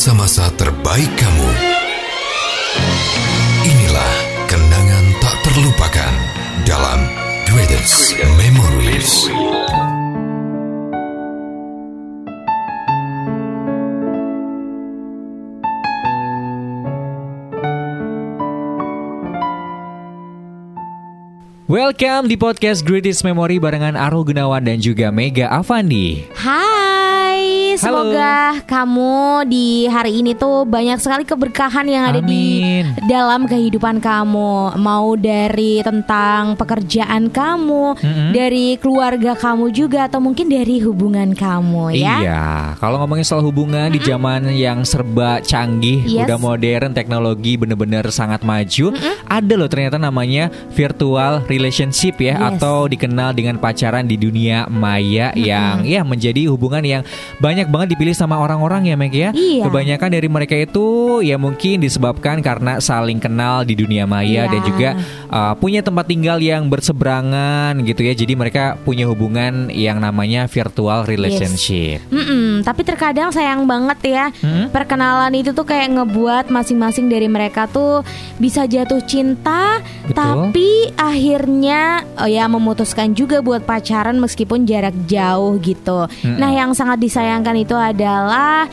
masa-masa terbaik kamu. Inilah kenangan tak terlupakan dalam Greatest Memories. Welcome di podcast Greatest Memory barengan Arul Gunawan dan juga Mega Avandi. Hai, semoga kamu di hari ini tuh banyak sekali keberkahan yang ada di Amin. dalam kehidupan kamu. Mau dari tentang pekerjaan kamu, Mm-mm. dari keluarga kamu juga atau mungkin dari hubungan kamu ya. Iya, kalau ngomongin soal hubungan di zaman yang serba canggih, Yes. udah modern, teknologi bener-bener sangat maju, ada loh ternyata namanya virtual relationship ya, Yes. atau dikenal dengan pacaran di dunia maya yang ya menjadi hubungan yang banyak banget dipilih sama orang-orang ya Meg ya. Iya. Kebanyakan dari mereka itu ya mungkin disebabkan karena saling kenal di dunia maya Iya. dan juga uh, punya tempat tinggal yang berseberangan gitu ya. Jadi mereka punya hubungan yang namanya virtual relationship. Mm-mm, tapi terkadang sayang banget ya Hmm? perkenalan itu tuh kayak ngebuat masing-masing dari mereka tuh bisa jatuh cinta, Betul. tapi akhirnya oh ya memutuskan juga buat pacaran meskipun jarak jauh gitu. Mm-mm. Nah yang sangat disayangkan itu adalah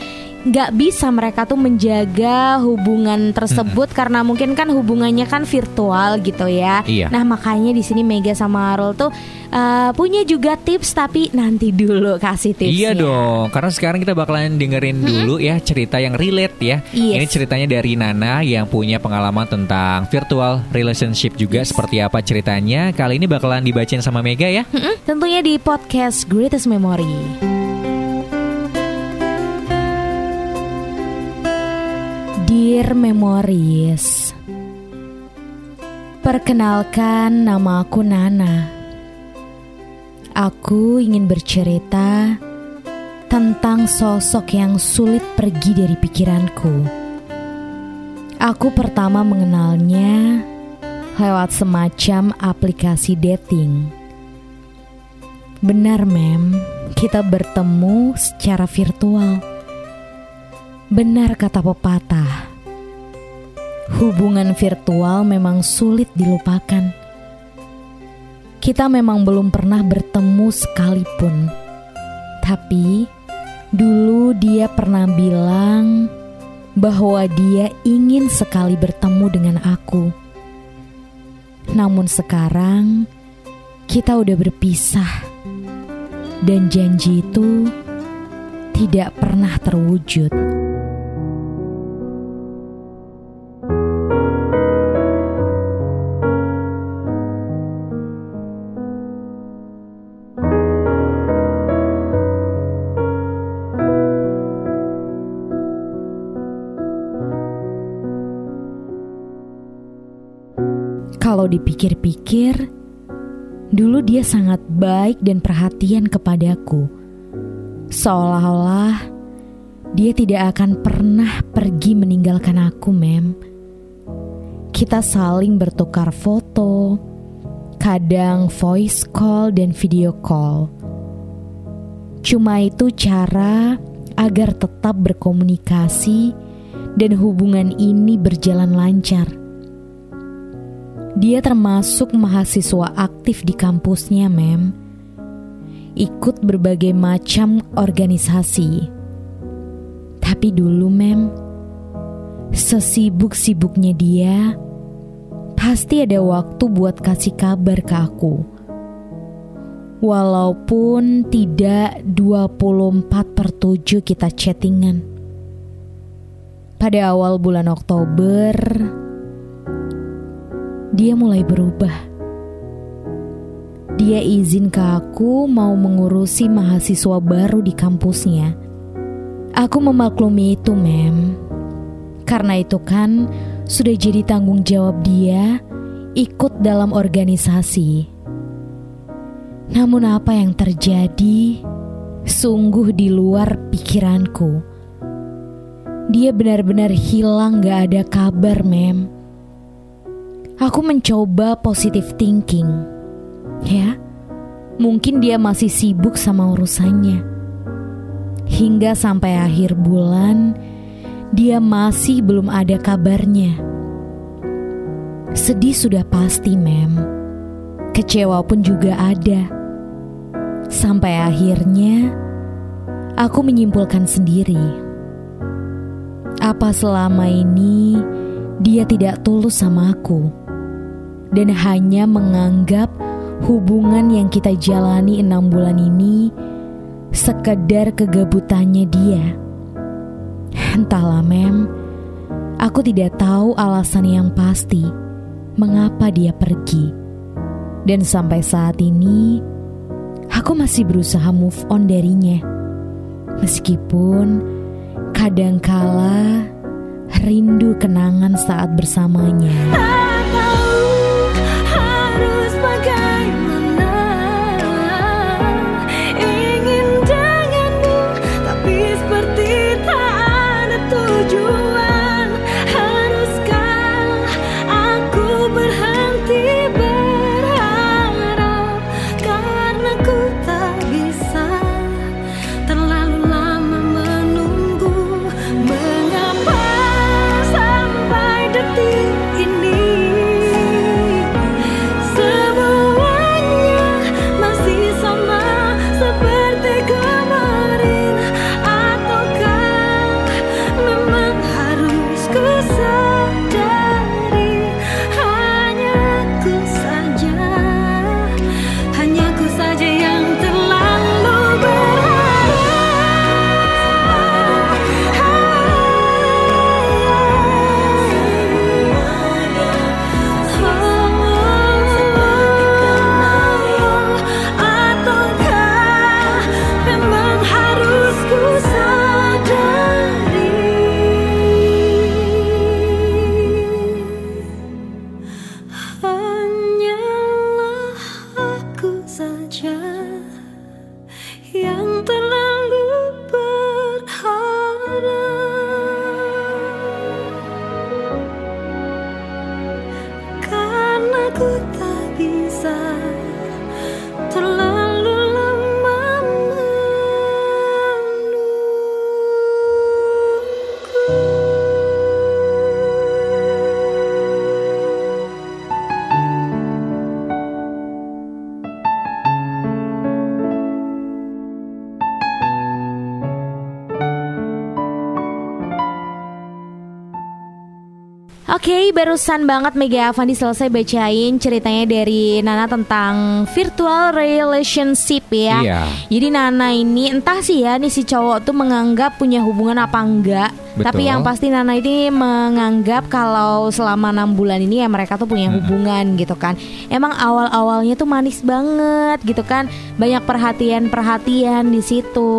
nggak bisa mereka tuh menjaga hubungan tersebut karena mungkin kan hubungannya kan virtual gitu ya. Iya. Nah makanya di sini Mega sama Arul tuh uh, punya juga tips tapi nanti dulu kasih tipsnya. Iya dong, karena sekarang kita bakalan dengerin dulu ya cerita yang relate ya. Yes. Ini ceritanya dari Nana yang punya pengalaman tentang virtual relationship juga seperti apa ceritanya. Kali ini bakalan dibacain sama Mega ya. Mm-mm, tentunya di podcast Greatest Memory. Dear Memories Perkenalkan nama aku Nana Aku ingin bercerita tentang sosok yang sulit pergi dari pikiranku Aku pertama mengenalnya lewat semacam aplikasi dating Benar, Mem. Kita bertemu secara virtual. Benar kata pepatah. Hubungan virtual memang sulit dilupakan. Kita memang belum pernah bertemu sekalipun. Tapi dulu dia pernah bilang bahwa dia ingin sekali bertemu dengan aku. Namun sekarang kita udah berpisah dan janji itu tidak pernah terwujud. Kalau dipikir-pikir, Dulu dia sangat baik dan perhatian kepadaku. Seolah-olah dia tidak akan pernah pergi meninggalkan aku, Mem. Kita saling bertukar foto, kadang voice call dan video call. Cuma itu cara agar tetap berkomunikasi dan hubungan ini berjalan lancar. Dia termasuk mahasiswa aktif di kampusnya, Mem. Ikut berbagai macam organisasi. Tapi dulu, Mem, sesibuk-sibuknya dia, pasti ada waktu buat kasih kabar ke aku. Walaupun tidak 24 per 7 kita chattingan. Pada awal bulan Oktober, dia mulai berubah. Dia izin ke aku mau mengurusi mahasiswa baru di kampusnya. Aku memaklumi itu, Mem. Karena itu kan sudah jadi tanggung jawab dia ikut dalam organisasi. Namun apa yang terjadi sungguh di luar pikiranku. Dia benar-benar hilang gak ada kabar, Mem. Aku mencoba positive thinking. Ya, mungkin dia masih sibuk sama urusannya. Hingga sampai akhir bulan, dia masih belum ada kabarnya. Sedih sudah pasti, Mem. Kecewa pun juga ada. Sampai akhirnya aku menyimpulkan sendiri. Apa selama ini dia tidak tulus sama aku dan hanya menganggap hubungan yang kita jalani enam bulan ini sekedar kegabutannya dia. Entahlah mem, aku tidak tahu alasan yang pasti mengapa dia pergi. Dan sampai saat ini, aku masih berusaha move on darinya. Meskipun kadangkala rindu kenangan saat bersamanya. my God. Oke, okay, barusan banget Mega Avandi selesai bacain ceritanya dari Nana tentang virtual relationship ya. Iya. Jadi Nana ini entah sih ya nih si cowok tuh menganggap punya hubungan apa enggak Betul. Tapi yang pasti Nana ini menganggap kalau selama enam bulan ini ya mereka tuh punya hubungan hmm. gitu kan. Emang awal-awalnya tuh manis banget gitu kan. Banyak perhatian-perhatian di situ,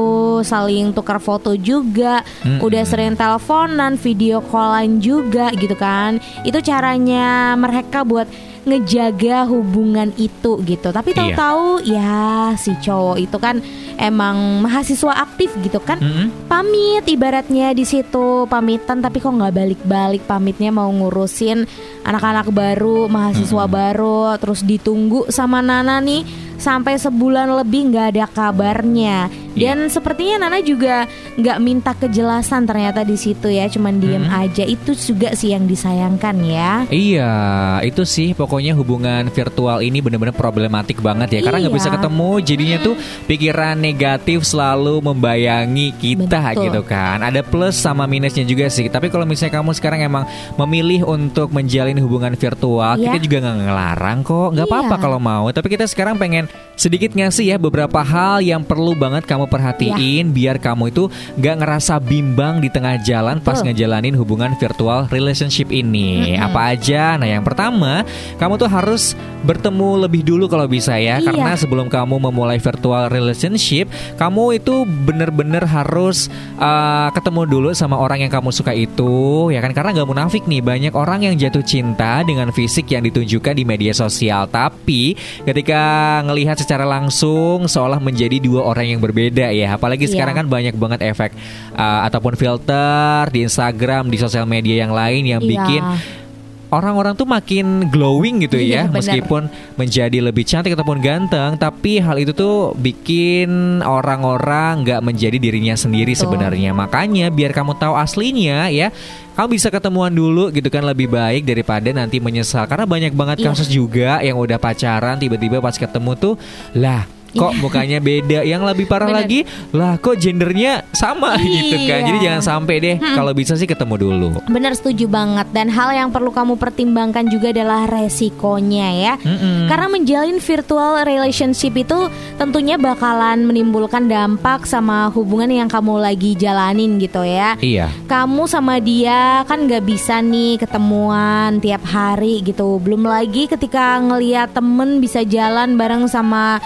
saling tukar foto juga, hmm. udah sering teleponan, video callan juga gitu kan. Itu caranya mereka buat ngejaga hubungan itu gitu. Tapi iya. tahu-tahu iya. ya si cowok itu kan emang mahasiswa aktif gitu kan. Mm -hmm. Pamit ibaratnya di situ pamitan tapi kok nggak balik-balik pamitnya mau ngurusin anak-anak baru, mahasiswa mm -hmm. baru terus ditunggu sama Nana nih sampai sebulan lebih nggak ada kabarnya. Iya. Dan yeah. sepertinya Nana juga nggak minta kejelasan ternyata di situ ya, cuman diem hmm. aja. Itu juga sih yang disayangkan ya. Iya, itu sih pokoknya hubungan virtual ini bener-bener problematik banget ya, karena nggak iya. bisa ketemu, jadinya tuh pikiran negatif selalu membayangi kita Betul. gitu kan. Ada plus sama minusnya juga sih. Tapi kalau misalnya kamu sekarang emang memilih untuk menjalin hubungan virtual, yeah. kita juga nggak ngelarang kok, nggak iya. apa-apa kalau mau. Tapi kita sekarang pengen sedikit ngasih ya beberapa hal yang perlu banget kamu perhatiin ya. biar kamu itu gak ngerasa bimbang di tengah jalan Betul. pas ngejalanin hubungan virtual relationship ini. Mm-hmm. Apa aja? Nah, yang pertama, kamu tuh harus bertemu lebih dulu kalau bisa ya, iya. karena sebelum kamu memulai virtual relationship, kamu itu bener-bener harus uh, ketemu dulu sama orang yang kamu suka itu, ya kan? Karena gak munafik nih, banyak orang yang jatuh cinta dengan fisik yang ditunjukkan di media sosial, tapi ketika ngelihat melihat secara langsung seolah menjadi dua orang yang berbeda ya. Apalagi yeah. sekarang kan banyak banget efek uh, ataupun filter di Instagram, di sosial media yang lain yang yeah. bikin orang-orang tuh makin glowing gitu Iya, ya, benar. meskipun menjadi lebih cantik ataupun ganteng, tapi hal itu tuh bikin orang-orang nggak menjadi dirinya sendiri Betul. sebenarnya. Makanya biar kamu tahu aslinya ya, kamu bisa ketemuan dulu gitu kan lebih baik daripada nanti menyesal. Karena banyak banget Iya. kasus juga yang udah pacaran tiba-tiba pas ketemu tuh lah kok mukanya beda yang lebih parah Bener. lagi lah kok gendernya sama gitu kan Iya. jadi jangan sampai deh kalau bisa sih ketemu dulu Benar setuju banget dan hal yang perlu kamu pertimbangkan juga adalah resikonya ya. Mm-mm. Karena menjalin virtual relationship itu tentunya bakalan menimbulkan dampak sama hubungan yang kamu lagi jalanin gitu ya. iya Kamu sama dia kan nggak bisa nih ketemuan tiap hari gitu. Belum lagi ketika ngeliat temen bisa jalan bareng sama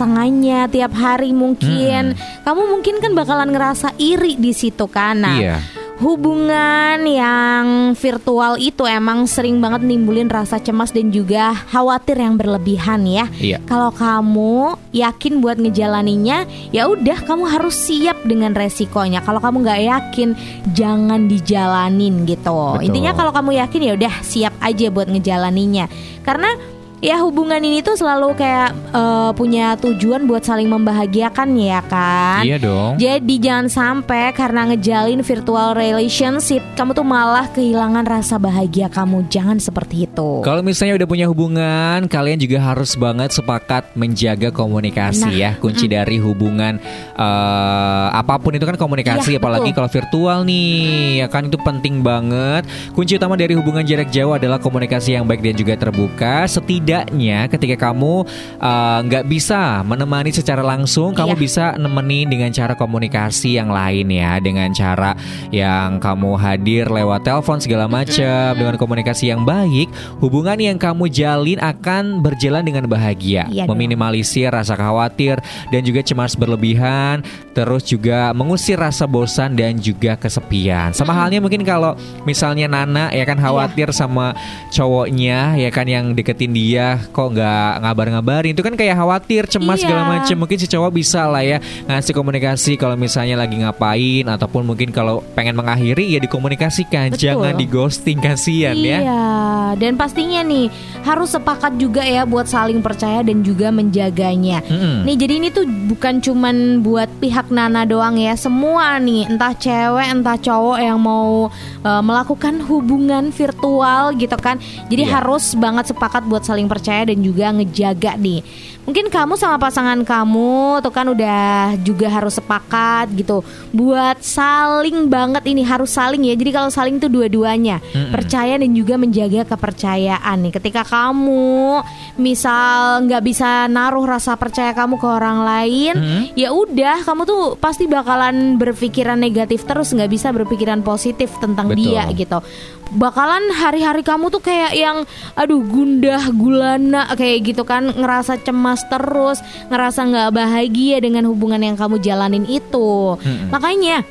pasangannya tiap hari mungkin. Kamu mungkin kan bakalan ngerasa iri di situ kan. Nah, iya Hubungan yang virtual itu emang sering banget nimbulin rasa cemas dan juga khawatir yang berlebihan ya. Iya. Kalau kamu yakin buat ngejalaninya, ya udah kamu harus siap dengan resikonya. Kalau kamu nggak yakin, jangan dijalanin gitu. Betul. Intinya kalau kamu yakin ya udah siap aja buat ngejalaninya. Karena ya hubungan ini tuh selalu kayak eh, punya tujuan buat saling membahagiakan ya kan. iya dong Jadi jangan sampai karena ngejalin virtual relationship kamu tuh malah kehilangan rasa bahagia kamu. Jangan seperti itu. Kalau misalnya udah punya hubungan, kalian juga harus banget sepakat menjaga komunikasi ya. Nah, Kunci dari hubungan eh, apa pun itu kan komunikasi, Iya, apalagi kalau virtual nih, ya kan itu penting banget. Kunci utama dari hubungan jarak jauh adalah komunikasi yang baik dan juga terbuka. Setidaknya ketika kamu eh, nggak bisa menemani secara langsung, kamu Iya. bisa nemenin dengan cara komunikasi yang lain ya, dengan cara yang kamu hadir lewat telepon segala macam, dengan komunikasi yang baik, hubungan yang kamu jalin akan berjalan dengan bahagia, Iya dong. meminimalisir rasa khawatir dan juga cemas berlebihan, terus juga mengusir rasa bosan dan juga kesepian. Sama halnya mungkin kalau misalnya Nana ya kan khawatir sama cowoknya ya kan yang deketin dia kok nggak ngabar-ngabarin itu kan kayak khawatir cemas Iya. segala macam mungkin si cowok bisa lah ya ngasih komunikasi kalau misalnya lagi ngapain ataupun mungkin kalau pengen mengakhiri ya dikomunikasikan Betul. jangan di ghosting kasihan ya Iya, dan pastinya nih harus sepakat juga ya buat saling percaya dan juga menjaganya. Mm-mm. Nih jadi ini tuh bukan cuman buat pihak Nana doang ya, semua nih entah cewek entah cowok yang mau uh, melakukan hubungan virtual gitu kan. Jadi Iya. harus banget sepakat buat saling percaya dan juga ngejaga nih. Mungkin kamu sama pasangan kamu tuh kan udah juga harus sepakat gitu buat saling banget ini harus saling ya. Jadi kalau saling tuh dua-duanya Mm-mm. percaya dan juga menjaga kepercayaan nih. Ketika kamu misal nggak bisa naruh rasa percaya kamu ke orang lain, Mm-mm. ya udah kamu tuh pasti bakalan berpikiran negatif terus nggak bisa berpikiran positif tentang Betul. dia gitu. Bakalan hari-hari kamu tuh kayak yang aduh gundah gulana kayak gitu kan ngerasa cemas terus, ngerasa nggak bahagia dengan hubungan yang kamu jalanin itu. Mm-mm. Makanya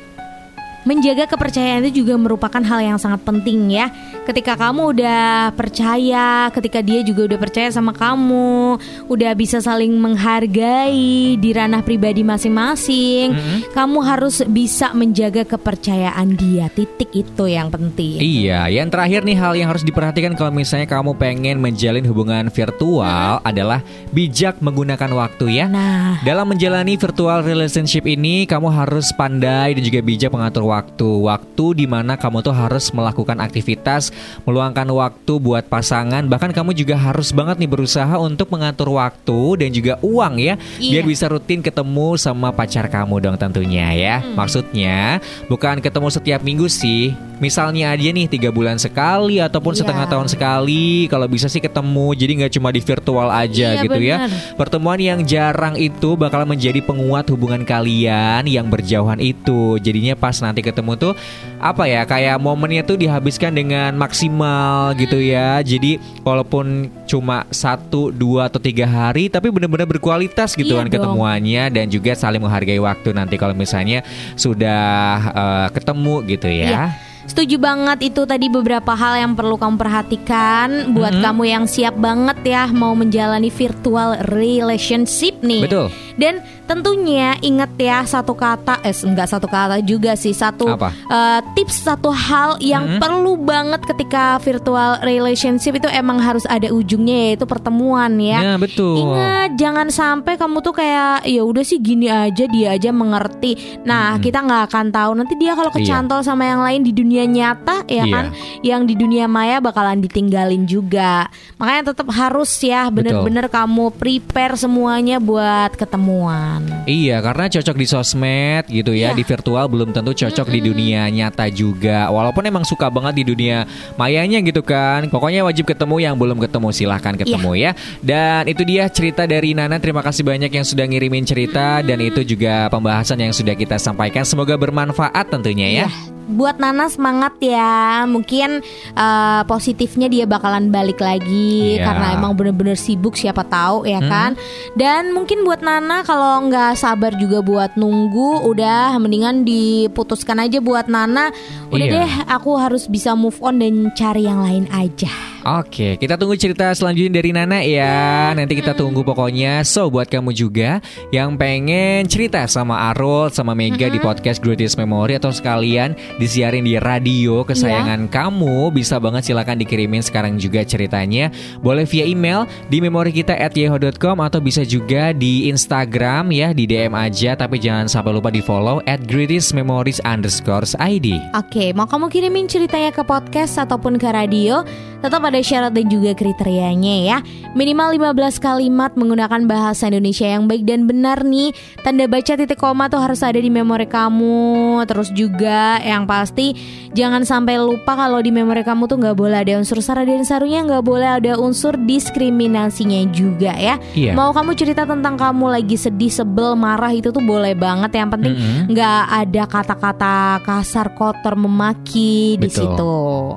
Menjaga kepercayaan itu juga merupakan hal yang sangat penting ya. Ketika kamu udah percaya, ketika dia juga udah percaya sama kamu, udah bisa saling menghargai di ranah pribadi masing-masing, Mm-mm. kamu harus bisa menjaga kepercayaan dia. Titik itu yang penting. Iya, yang terakhir nih hal yang harus diperhatikan kalau misalnya kamu pengen menjalin hubungan virtual adalah bijak menggunakan waktu ya. Nah, Dalam menjalani virtual relationship ini, kamu harus pandai dan juga bijak mengatur waktu. Waktu di mana kamu tuh harus melakukan aktivitas, meluangkan waktu buat pasangan. Bahkan kamu juga harus banget nih berusaha untuk mengatur waktu dan juga uang ya, biar Iya. bisa rutin ketemu sama pacar kamu dong tentunya ya. Maksudnya bukan ketemu setiap minggu sih. Misalnya aja nih tiga bulan sekali ataupun Iya. setengah tahun sekali. Kalau bisa sih ketemu, jadi nggak cuma di virtual aja Iya, gitu ya. benar. Pertemuan yang jarang itu bakal menjadi penguat hubungan kalian yang berjauhan itu. Jadinya pas nanti ketemu tuh apa ya kayak momennya tuh dihabiskan dengan maksimal gitu ya. Jadi walaupun cuma satu, dua atau tiga hari, tapi benar-benar berkualitas gitu Iya kan dong. ketemuannya dan juga saling menghargai waktu nanti kalau misalnya sudah eh, ketemu gitu ya. Iya. setuju banget itu tadi beberapa hal yang perlu kamu perhatikan buat Mm-mm. kamu yang siap banget ya mau menjalani virtual relationship nih. Betul. Dan tentunya ingat ya satu kata, eh enggak satu kata juga sih satu Apa? eh, tips satu hal yang Mm-mm. perlu banget ketika virtual relationship itu emang harus ada ujungnya yaitu pertemuan ya. Nah, betul. Ingat jangan sampai kamu tuh kayak ya udah sih gini aja dia aja mengerti. Nah Mm-mm. kita nggak akan tahu nanti dia kalau Iya. kecantol sama yang lain di dunia nyata ya Iya. kan, yang di dunia maya bakalan ditinggalin juga. Makanya tetap harus ya bener-bener kamu prepare semuanya buat ketemuan. Iya, karena cocok di sosmed gitu ya, Iya. di virtual belum tentu cocok di dunia nyata juga. Walaupun emang suka banget di dunia mayanya gitu kan. Pokoknya wajib ketemu yang belum ketemu silahkan ketemu ya. Dan itu dia cerita dari Nana. Terima kasih banyak yang sudah ngirimin cerita dan itu juga pembahasan yang sudah kita sampaikan. Semoga bermanfaat tentunya ya. Iya. Buat Nana semangat ya. Mungkin eh, positifnya dia bakalan balik lagi Iya. karena emang bener-bener sibuk siapa tahu ya kan. Dan mungkin buat Nana kalau nggak sabar juga buat nunggu, udah mendingan diputuskan aja buat Nana. Udah Iya. deh, aku harus bisa move on dan cari yang lain aja. Oke, kita tunggu cerita selanjutnya dari Nana ya. Nanti kita tunggu pokoknya. So, buat kamu juga yang pengen cerita sama Arul, sama Mega di podcast Greatest Memory atau sekalian disiarin di radio kesayangan kamu, bisa banget silakan dikirimin sekarang juga ceritanya. Boleh via email di memori kita at yahoo.com atau bisa juga di Instagram ya, di DM aja. Tapi jangan sampai lupa di follow at Greatest Memories underscore ID. Oke, mau kamu kirimin ceritanya ke podcast ataupun ke radio, tetap ada syarat dan juga kriterianya ya. Minimal 15 kalimat menggunakan bahasa Indonesia yang baik dan benar nih. Tanda baca titik koma tuh harus ada di memori kamu. Terus juga yang pasti jangan sampai lupa kalau di memori kamu tuh nggak boleh ada unsur sara dan sarunya, nggak boleh ada unsur diskriminasinya juga ya. Iya. Mau kamu cerita tentang kamu lagi sedih, sebel, marah itu tuh boleh banget. Yang penting nggak ada kata-kata kasar, kotor, memaki di Betul. situ.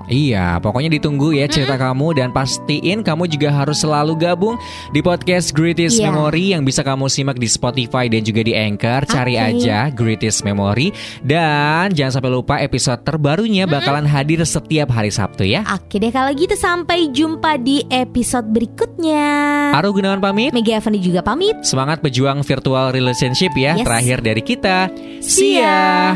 Iya, pokoknya ditunggu ya cerita kamu dan pastiin kamu juga harus selalu gabung di podcast Greatest Iya. Memory yang bisa kamu simak di Spotify dan juga di Anchor. Cari Oke. aja Greatest Memory dan jangan sampai lupa episode terbarunya bakalan hadir setiap hari Sabtu ya. Oke deh kalau gitu sampai jumpa di episode berikutnya. Aru Gunawan pamit. Mega Evani juga pamit. Semangat pejuang virtual relationship ya. Yes. Terakhir dari kita. See ya.